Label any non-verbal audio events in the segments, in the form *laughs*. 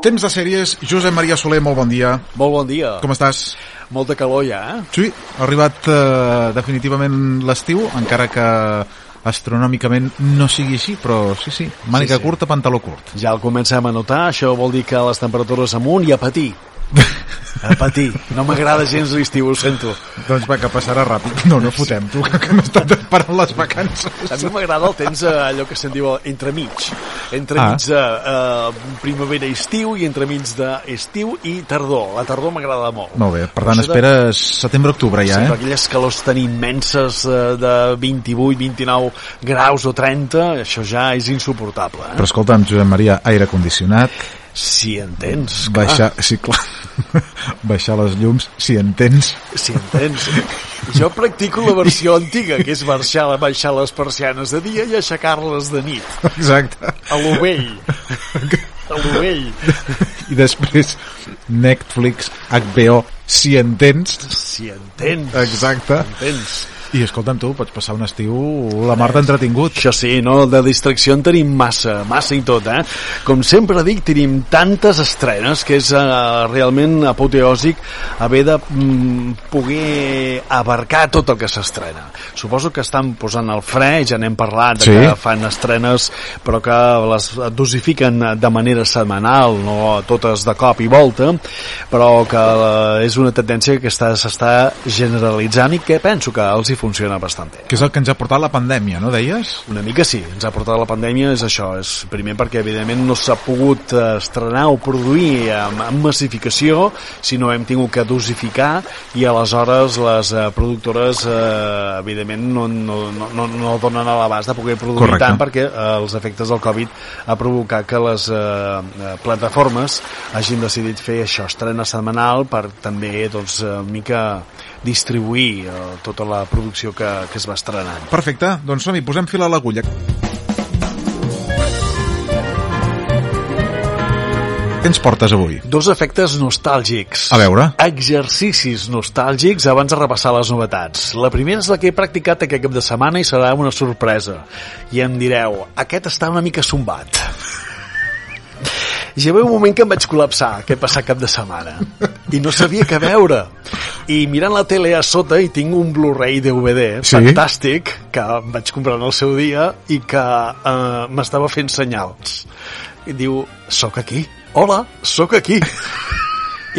Temps de sèries, Josep Maria Soler, molt bon dia. Molt bon dia. Com estàs? Molta calor ja, eh? Sí, ha arribat eh, definitivament l'estiu, encara que astronòmicament no sigui així, però sí, sí, mànica Sí, sí. curta, pantaló curt. Ja el comencem a notar, això vol dir que les temperatures amunt i a patir. *laughs* A patir. No m'agrada gens l'estiu, ho sento. Doncs va, que passarà ràpid. No, no fotem, tu, que m'he estat esperant les vacances. A mi m'agrada el temps, eh, allò que se'n diu entremig. Entremig de eh, primavera-estiu i entremig d'estiu i tardor. La tardor m'agrada molt. Molt bé, per tant, Això de- esperes setembre-octubre ja, Sí, eh? aquelles calors tan immenses eh, de 28, 29 graus o 30, això ja és insuportable. Eh? Però escolta'm, Josep Maria, aire condicionat, Si entens, clar. baixar, sí, clar, *laughs* baixar les llums, si entens. Si entens. Jo practico la versió antiga, que és baixar, baixar les persianes de dia i aixecar-les de nit. Exacte. A lo vell. A lo vell. I després Netflix, HBO, si entens. Si entens. Exacte. Entens. I escolta'm tu, pots passar un estiu la mar d'entretingut. Això sí, no? De distracció en tenim massa, massa i tot, eh? Com sempre dic, tenim tantes estrenes que és uh, realment apoteòsic haver de mm, poder abarcar tot el que s'estrena. Suposo que estan posant el fre, ja n'hem parlat, Sí. que fan estrenes però que les dosifiquen de manera setmanal, no totes de cop i volta, però que eh, és una tendència que està- s'està generalitzant i que penso que els hi funciona bastant bé. Que és el que ens ha portat la pandèmia, no deies? Una mica sí, ens ha portat la pandèmia, és això, és primer perquè evidentment no s'ha pogut eh, estrenar o produir amb, amb massificació, sinó hem tingut que dosificar i aleshores les eh, productores eh, evidentment no, no, no, no, no donen a l'abast de poder produir Correcte. tant perquè eh, els efectes del Covid ha provocat que les eh, eh, plataformes hagin decidit fer això, estrena setmanal per també doncs, mica distribuir eh, tota la producció que, que es va estrenant. Perfecte, doncs som-hi, posem fil a l'agulla. Què ens portes avui? Dos efectes nostàlgics. A veure. Exercicis nostàlgics abans de repassar les novetats. La primera és la que he practicat aquest cap de setmana i serà una sorpresa. I em direu, aquest està una mica sombat. Hi va haver un moment que em vaig col·lapsar aquest passat cap de setmana? I no sabia què veure. I mirant la tele a sota hi tinc un Blu-ray DVD Sí? fantàstic que em vaig comprar en el seu dia i que eh, m'estava fent senyals. I diu, sóc aquí. Hola, sóc aquí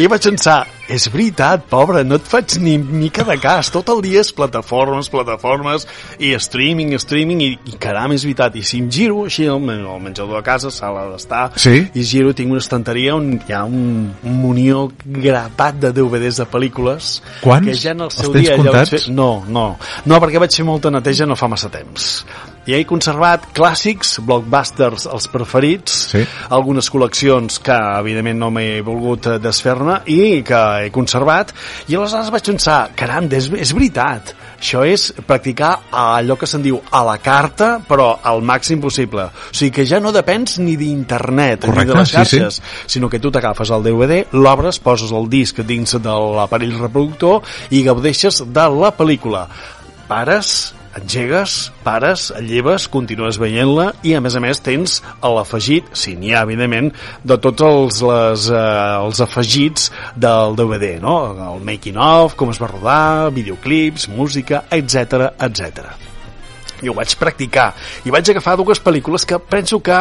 i vaig pensar, és veritat, pobre, no et faig ni mica de cas. Tot el dia és plataformes, plataformes, i streaming, streaming, i, i caram, és veritat. I si em giro així al, al menjador de casa, sala d'estar, Sí? i giro, tinc una estanteria on hi ha un, un munió grapat de DVDs de pel·lícules. Quants? Que ja en el Els seu tens dia... ja vaig? Fer... No, no. No, perquè vaig fer molta neteja no fa massa temps. I he conservat clàssics, blockbusters, els preferits, Sí. algunes col·leccions que evidentment no m'he volgut eh, desfer-ne i que he conservat i aleshores vaig pensar, caram, és, és veritat això és practicar allò que se'n diu a la carta però al màxim possible o sigui que ja no depens ni d'internet ni de les sí, sí. xarxes sinó que tu t'agafes el DVD, l'obres, poses el disc dins de l'aparell reproductor i gaudeixes de la pel·lícula pares, engegues, pares, et lleves, continues veient-la i a més a més tens l'afegit, si n'hi ha evidentment, de tots els, les, eh, els afegits del DVD, no? El making of, com es va rodar, videoclips, música, etc etc. I ho vaig practicar i vaig agafar dues pel·lícules que penso que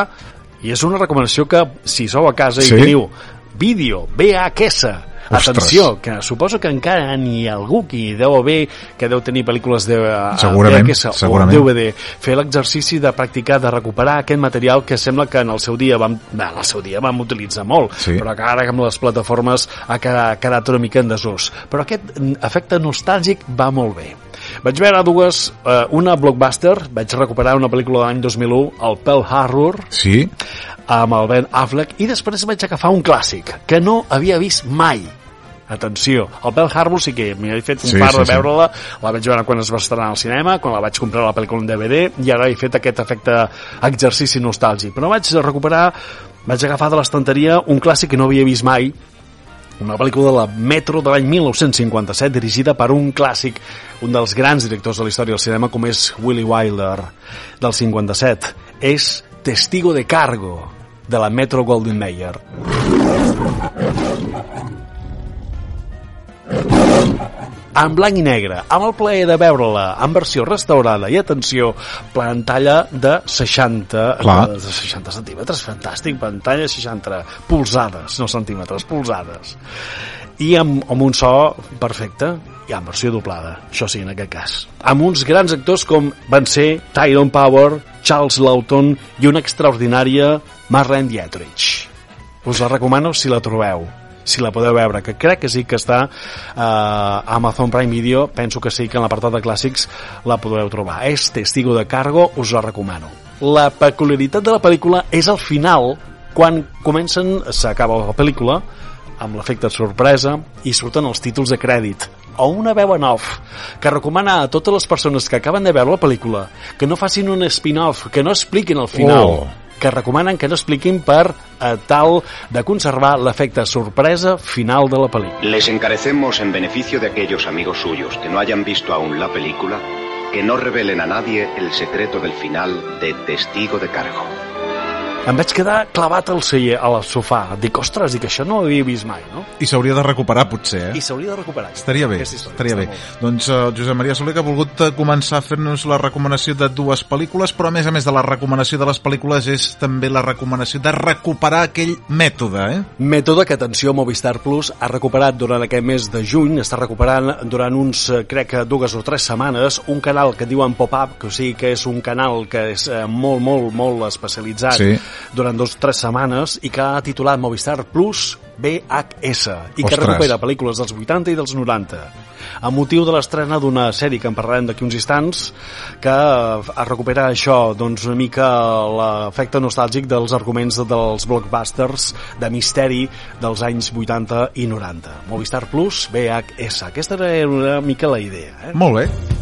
i és una recomanació que si sou a casa Sí? i teniu vídeo, VHS Ostres. Atenció, que suposo que encara n'hi ha algú qui deu haver, que deu tenir pel·lícules de eh, Segurament, VHS segurament. o DVD, fer l'exercici de practicar, de recuperar aquest material que sembla que en el seu dia vam, bé, en el seu dia vam utilitzar molt, Sí. però que ara amb les plataformes ha quedat, ha quedat una mica en desús. Però aquest efecte nostàlgic va molt bé. Vaig veure dues, eh, una blockbuster, vaig recuperar una pel·lícula de l'any 2001, el Pearl Harbor, Sí? amb el Ben Affleck i després vaig agafar un clàssic que no havia vist mai atenció, el Pearl Harbor sí que m'he fet un Sí, sí, par sí, de sí. veure-la la vaig veure quan es va estrenar al cinema quan la vaig comprar la pel·lícula en DVD i ara he fet aquest efecte exercici nostàlgic però vaig recuperar vaig agafar de l'estanteria un clàssic que no havia vist mai una pel·lícula de la Metro de l'any 1957 dirigida per un clàssic, un dels grans directors de la història del cinema com és Willy Wilder del 57. És Testigo de Cargo de la Metro Golden Mayer. En blanc i negre, amb el plaer de veure-la en versió restaurada i atenció, pantalla de 60 Clar. de 60 centímetres, fantàstic, pantalla 60 polzades, no centímetres, polzades i amb, amb un so perfecte i en versió doblada, això sí, en aquest cas. Amb uns grans actors com van ser Tyrone Power, Charles Lawton i una extraordinària Marlene Dietrich. Us la recomano si la trobeu si la podeu veure, que crec que sí que està eh, a Amazon Prime Video, penso que sí que en l'apartat de clàssics la podeu trobar. És Testigo de Cargo, us la recomano. La peculiaritat de la pel·lícula és al final, quan comencen, s'acaba la pel·lícula, amb l'efecte sorpresa, i surten els títols de crèdit o una veu en off que recomana a totes les persones que acaben de veure la pel·lícula que no facin un spin-off, que no expliquin el final. Oh que recomanen que no expliquin per eh, tal de conservar l'efecte sorpresa final de la pel·lícula. Les encarecemos en beneficio de aquellos amigos suyos que no hayan visto aún la película que no revelen a nadie el secreto del final de Testigo de Cargo. Em vaig quedar clavat al celler, al sofà. Dic, ostres, dic, això no ho havia vist mai, no? I s'hauria de recuperar, potser, eh? I s'hauria de recuperar. Estaria bé, història, estaria bé. Doncs uh, Josep Maria Soler que ha volgut eh, començar a fer-nos la recomanació de dues pel·lícules, però a més a més de la recomanació de les pel·lícules és també la recomanació de recuperar aquell mètode, eh? Mètode que, atenció, Movistar Plus ha recuperat durant aquest mes de juny, està recuperant durant uns, eh, crec que dues o tres setmanes, un canal que diuen Pop-Up, que o sigui que és un canal que és eh, molt, molt, molt especialitzat Sí. Durant dos tres setmanes i que ha titulat Movistar Plus VHS i que Ostres. recupera pel·lícules dels 80 i dels 90 a motiu de l'estrena d'una sèrie que en parlarem d'aquí uns instants que eh, recupera això doncs una mica l'efecte nostàlgic dels arguments dels blockbusters de misteri dels anys 80 i 90 Movistar Plus VHS aquesta era una mica la idea eh? Molt bé.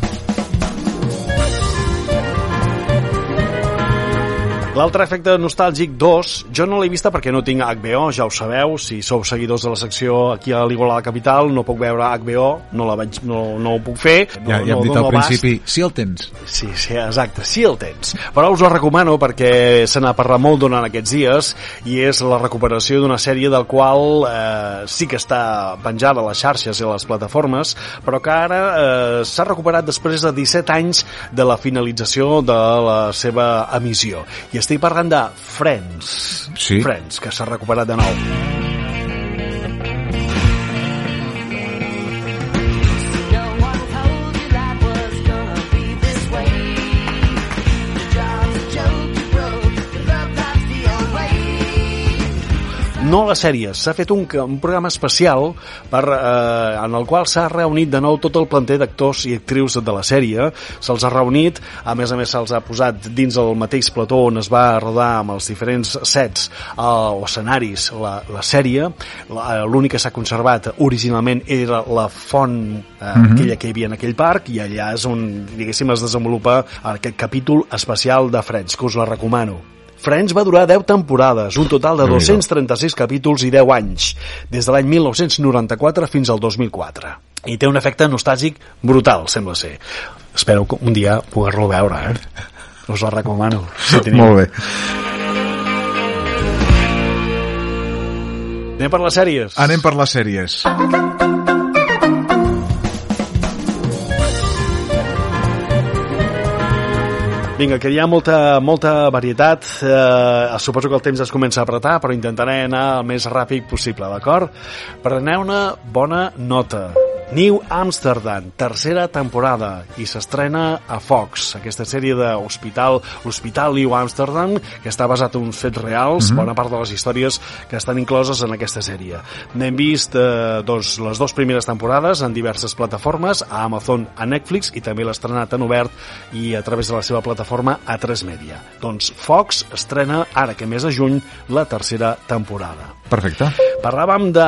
L'altre efecte nostàlgic 2, jo no l'he vista perquè no tinc HBO, ja ho sabeu, si sou seguidors de la secció aquí a l'Igualada Capital, no puc veure HBO, no, la vaig, no, no ho puc fer. No, Ja, ja hem no dit al principi, si el tens. Sí, sí, exacte, sí el tens. Però us ho recomano perquè se n'ha parlat molt durant aquests dies i és la recuperació d'una sèrie del qual eh, sí que està penjada a les xarxes i a les plataformes, però que ara eh, s'ha recuperat després de 17 anys de la finalització de la seva emissió. I estic parlant de Friends. Sí. Friends, que s'ha recuperat de nou. No la sèrie, s'ha fet un, un programa especial per, eh, en el qual s'ha reunit de nou tot el planter d'actors i actrius de la sèrie, se'ls ha reunit, a més a més se'ls ha posat dins el mateix plató on es va rodar amb els diferents sets eh, o escenaris la, la sèrie, eh, l'únic que s'ha conservat originalment era la font eh, aquella que hi havia en aquell parc i allà és on, diguéssim, es desenvolupa aquest capítol especial de Friends, que us la recomano. Friends va durar 10 temporades, un total de Déu-n'hi-do. 236 capítols i 10 anys, des de l'any 1994 fins al 2004. I té un efecte nostàlgic brutal, sembla ser. Espero que un dia poder-lo veure, eh? Us la recomano. Si teniu. Molt bé. Anem per les sèries. Anem per les sèries. Vinga, que hi ha molta, molta varietat. Eh, suposo que el temps es comença a apretar, però intentaré anar el més ràpid possible, d'acord? Preneu una bona nota. New Amsterdam, tercera temporada, i s'estrena a Fox, aquesta sèrie d'hospital, l'Hospital New Amsterdam, que està basat en uns fets reals, bona part de les històries que estan incloses en aquesta sèrie. N'hem vist eh, doncs, les dues primeres temporades en diverses plataformes, a Amazon, a Netflix, i també l'ha estrenat en obert i a través de la seva plataforma A3 Media. Doncs Fox estrena, ara que mes de juny, la tercera temporada. Perfecte. Parlàvem de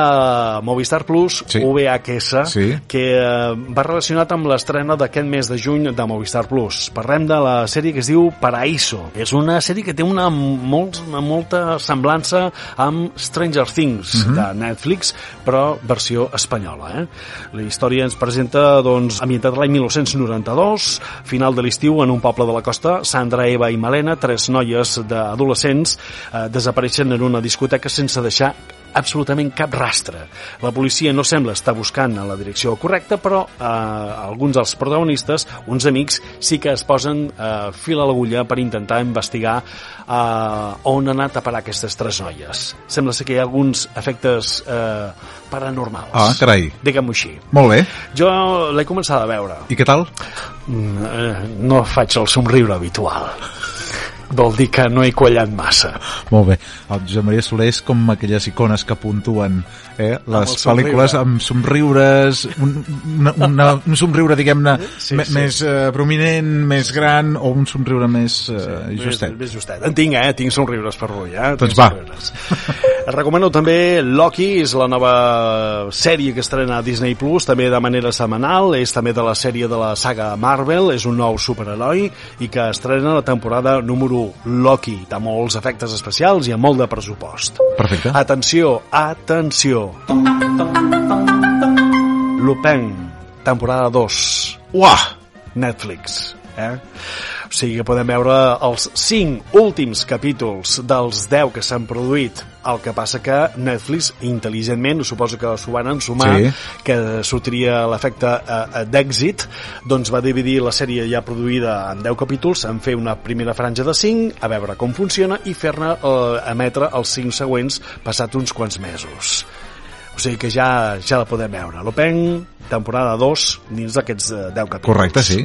Movistar Plus, Sí. VHS, Sí. que eh, va relacionat amb l'estrena d'aquest mes de juny de Movistar Plus. Parlem de la sèrie que es diu Paraíso. És una sèrie que té una, molt, una molta semblança amb Stranger Things Mhm. de Netflix, però versió espanyola. Eh? La història ens presenta doncs, ambientat l'any 1992, final de l'estiu en un poble de la costa, Sandra, Eva i Malena, tres noies d'adolescents, eh, desapareixen en una discoteca sense deixar absolutament cap rastre. La policia no sembla estar buscant a la direcció correcta, però eh, alguns dels protagonistes, uns amics, sí que es posen eh, fil a l'agulla per intentar investigar eh, on han anat a parar aquestes tres noies. Sembla ser que hi ha alguns efectes eh, paranormals. Ah, carai. Diguem-ho així. Molt bé. Jo l'he començat a veure. I què tal? Mm, eh, no faig el somriure habitual. Vol dir que no he quallat massa. Molt bé. El Josep Maria Soler és com aquelles icones que puntuen eh, les somriure. pel·lícules amb somriures, un, una, una, un somriure, diguem-ne, Sí, me- sí. més eh, prominent, més gran, o un somriure més eh, justet. Més, més justet. En tinc, eh? Tinc somriures per avui, eh? Doncs va. somriures. Et recomano també Loki, és la nova sèrie que estrena a Disney Plus, també de manera setmanal, és també de la sèrie de la saga Marvel, és un nou superheroi i que estrena la temporada número 1, Loki, de molts efectes especials i amb molt de pressupost. Perfecte. Atenció, atenció. Lupin, temporada 2. Uah! Netflix. Eh? O sigui que podem veure els 5 últims capítols dels 10 que s'han produït. El que passa que Netflix, intel·ligentment, suposo que s'ho van ensumar, Sí. que sortiria l'efecte eh, eh, d'èxit, doncs va dividir la sèrie ja produïda en 10 capítols en fer una primera franja de 5, a veure com funciona, i fer-ne eh, emetre els 5 següents passat uns quants mesos. O sigui que ja ja la podem veure. L'Open, temporada 2, dins d'aquests eh, 10 capítols. Correcte, sí.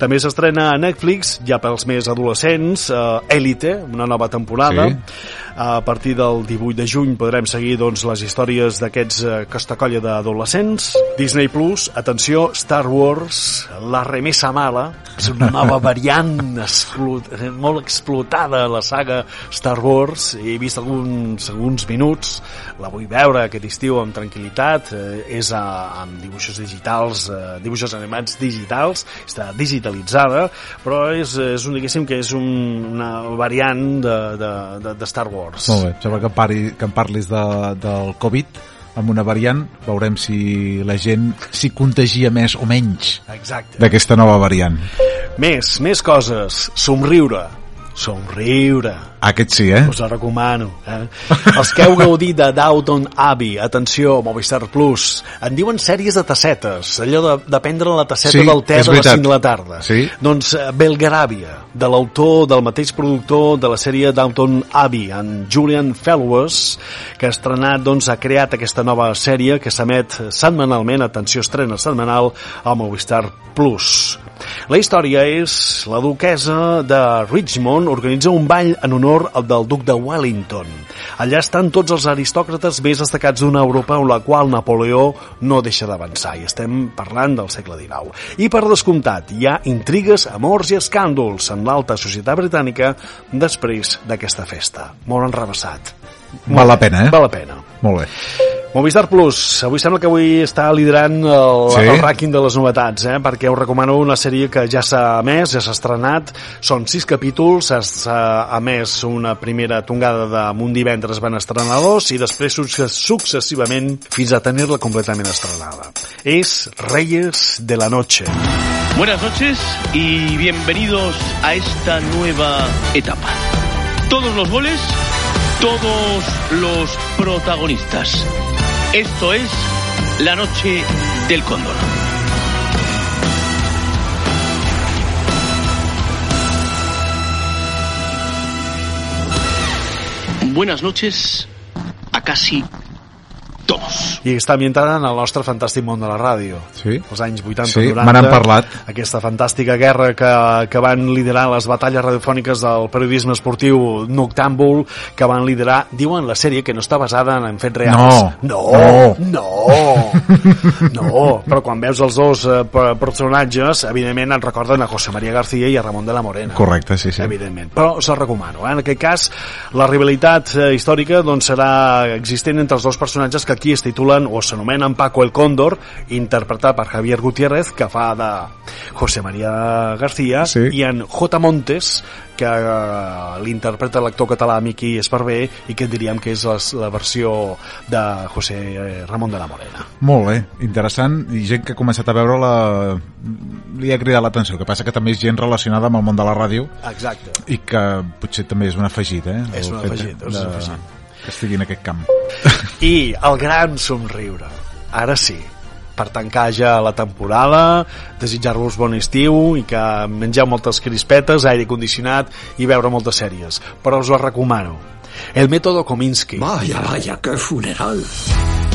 També s'estrena a Netflix, ja pels més adolescents, eh, Elite, una nova temporada. Sí. A partir del 18 de juny podrem seguir doncs, les històries d'aquests eh, costacolla d'adolescents. Disney Plus, atenció, Star Wars, la remesa mala, és una nova *laughs* variant explot eh, molt explotada a la saga Star Wars. He vist alguns, alguns minuts, la vull veure aquest estiu amb tranquil·litat. Eh, és a, amb dibuixos digitals, eh, dibuixos animats digitals, està digitalitzada, però és, és un, diguéssim que és un, una variant de, de, de, de Star Wars. Molt bé. Sembla que, em pari, que em parlis de, del Covid amb una variant, veurem si la gent s'hi contagia més o menys d'aquesta nova variant. Més, més coses. Somriure. Somriure. Aquest sí, eh? Us la recomano. Eh? Els que heu gaudit de Downton Abbey, atenció, Movistar Plus, en diuen sèries de tassetes, allò de, de prendre la tasseta Sí, del te és de les veritat. 5 de la tarda. Sí. Doncs eh, Belgravia, de l'autor, del mateix productor de la sèrie Downton Abbey, en Julian Fellows, que ha estrenat, doncs, ha creat aquesta nova sèrie que s'emet setmanalment, atenció, estrena setmanal, a Movistar Plus. La història és la duquesa de Richmond organitza un ball en honor al del duc de Wellington. Allà estan tots els aristòcrates més destacats d'una Europa en la qual Napoleó no deixa d'avançar i estem parlant del segle XIX. I per descomptat, hi ha intrigues, amors i escàndols en l'alta societat britànica després d'aquesta festa. Molt enrevessat. Val la pena, eh? Val la pena. Molt bé. Movistar Plus, avui sembla que avui està liderant el, Sí? el rànquing de les novetats, eh? perquè us recomano una sèrie que ja s'ha emès, ja s'ha estrenat, són sis capítols, s'ha emès una primera tongada de un divendres van estrenar dos i després succe- successivament fins a tenir-la completament estrenada. És Reyes de la Noche. Buenas noches y bienvenidos a esta nueva etapa. Todos los goles, todos los protagonistas. Esto es la noche del cóndor. Buenas noches a casi Vamos. i està ambientada en el nostre fantàstic món de la ràdio. Sí. Els anys 80 Sí, 90. me n'han parlat. Aquesta fantàstica guerra que, que van liderar les batalles radiofòniques del periodisme esportiu noctàmbul, que van liderar, diuen la sèrie que no està basada en fets reals. No. No, no, no. *laughs* Però quan veus els dos eh, per- personatges, evidentment et recorden a José María García i a Ramon de la Morena. Correcte, sí, sí. Evidentment. Però us el recomano. Eh? En aquest cas, la rivalitat eh, històrica doncs, serà existent entre els dos personatges que aquí es titulen o s'anomenen Paco el Cóndor, interpretat per Javier Gutiérrez, que fa de José María García, Sí. i en J. Montes, que eh, l'interpreta l'actor català Miqui Esparvé i que diríem que és la, la versió de José eh, Ramon de la Morena. Molt bé, interessant, i gent que ha començat a veure-la li ha cridat l'atenció, que passa que també és gent relacionada amb el món de la ràdio Exacte. i que potser també és un afegit, eh? És un afegit, és un de- afegit. Que estigui en aquest camp. I el gran somriure. Ara sí, per tancar ja la temporada, desitjar-vos bon estiu i que mengeu moltes crispetes, aire condicionat i veure moltes sèries. Però us ho recomano. El método Kominsky. Vaya, vaya, qué funeral.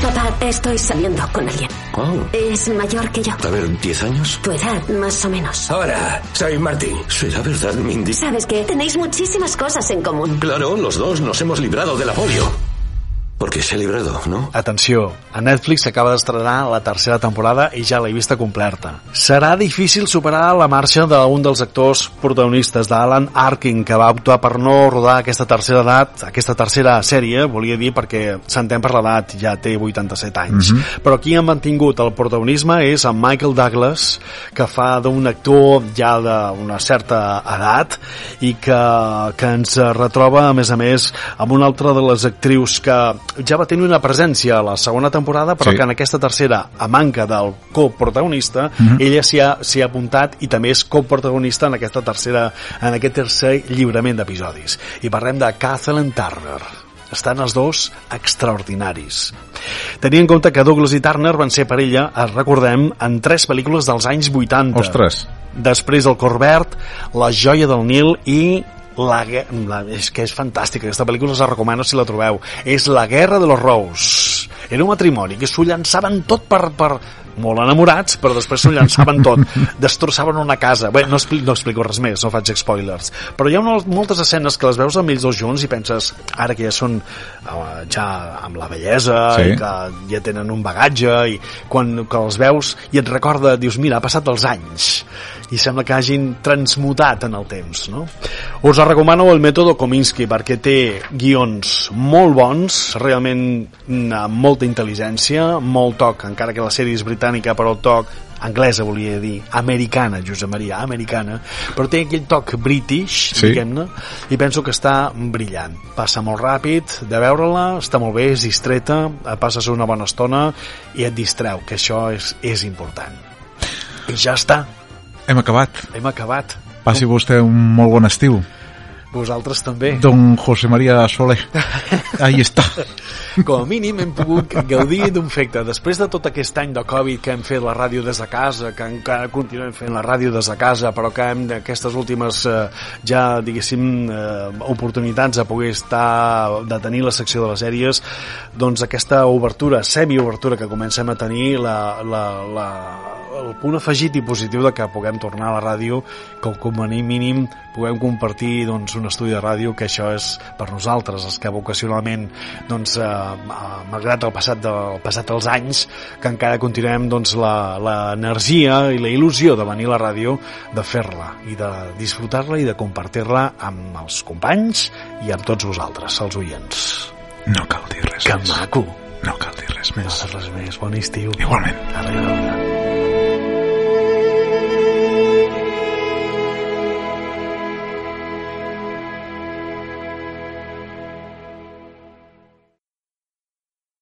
Papá, estoy saliendo con alguien. Oh, Es mayor que yo. a ver, ¿diez años? Tu edad, más o menos. Ahora, soy Martín. ¿Será verdad, Mindy? Sabes que tenéis muchísimas cosas en común. Claro, los dos nos hemos librado de la polio. Porque se ha librado, ¿no? Atenció, a Netflix s'acaba d'estrenar la tercera temporada i ja l'he vista completa. Serà difícil superar la marxa d'un dels actors protagonistes, d'Alan Arkin, que va optar per no rodar aquesta tercera edat, aquesta tercera sèrie, volia dir perquè s'entén per l'edat, ja té 87 anys. Però qui ha mantingut el protagonisme és en Michael Douglas, que fa d'un actor ja d'una certa edat i que, que ens retroba, a més a més, amb una altra de les actrius que ja va tenir una presència a la segona temporada, però Sí. que en aquesta tercera, a manca del coprotagonista, ella s'hi ha, ha apuntat i també és coprotagonista en aquesta tercera, en aquest tercer lliurament d'episodis. I parlem de Kathleen Turner. Estan els dos extraordinaris. Tenint en compte que Douglas i Turner van ser parella, es recordem, en tres pel·lícules dels anys 80. Ostres, Després el Corbert, La joia del Nil i la, la, és que és fantàstica, aquesta pel·lícula us la recomano si la trobeu. És La guerra de los Rous. Era un matrimoni que s'ho llançaven tot per, per, molt enamorats, però després s'ho llançaven tot. *laughs* Destrossaven una casa. Bé, no, expli no explico res més, no faig spoilers. Però hi ha una, moltes escenes que les veus amb ells dos junts i penses, ara que ja són eh, ja amb la bellesa Sí. i que ja tenen un bagatge i quan que els veus i et recorda, dius, mira, ha passat els anys i sembla que hagin transmutat en el temps, no? Us recomano el mètode Kominsky perquè té guions molt bons, realment mm, amb molta intel·ligència, molt toc, encara que la sèrie és britànica, però el toc anglesa volia dir, americana, Josep Maria, americana, però té aquell toc british, Sí. diguem-ne, i penso que està brillant. Passa molt ràpid de veure-la, està molt bé, és distreta, eh, passes una bona estona i et distreu, que això és, és important. I ja està, hem acabat. hem acabat. Passi vostè un molt bon estiu. Vosaltres també. Don José María Soler. Ahí està. Com a mínim hem pogut gaudir d'un fecte. Després de tot aquest any de Covid que hem fet la ràdio des de casa, que encara continuem fent la ràdio des de casa, però que hem d'aquestes últimes eh, ja, diguéssim, eh, oportunitats a poder estar, de tenir la secció de les sèries, doncs aquesta obertura, semi-obertura que comencem a tenir, la, la, la, el punt afegit i positiu de que puguem tornar a la ràdio, com, com a mínim puguem compartir doncs, un estudi de ràdio que això és per nosaltres, els que vocacionalment doncs, eh, eh, malgrat el passat, del, passat els anys que encara continuem doncs, la- l'energia i la il·lusió de venir a la ràdio de fer-la i de disfrutar-la i de compartir-la amb els companys i amb tots vosaltres, els oients No cal dir res que més. maco No cal dir res no més. res més, bon estiu Igualment. Adéu.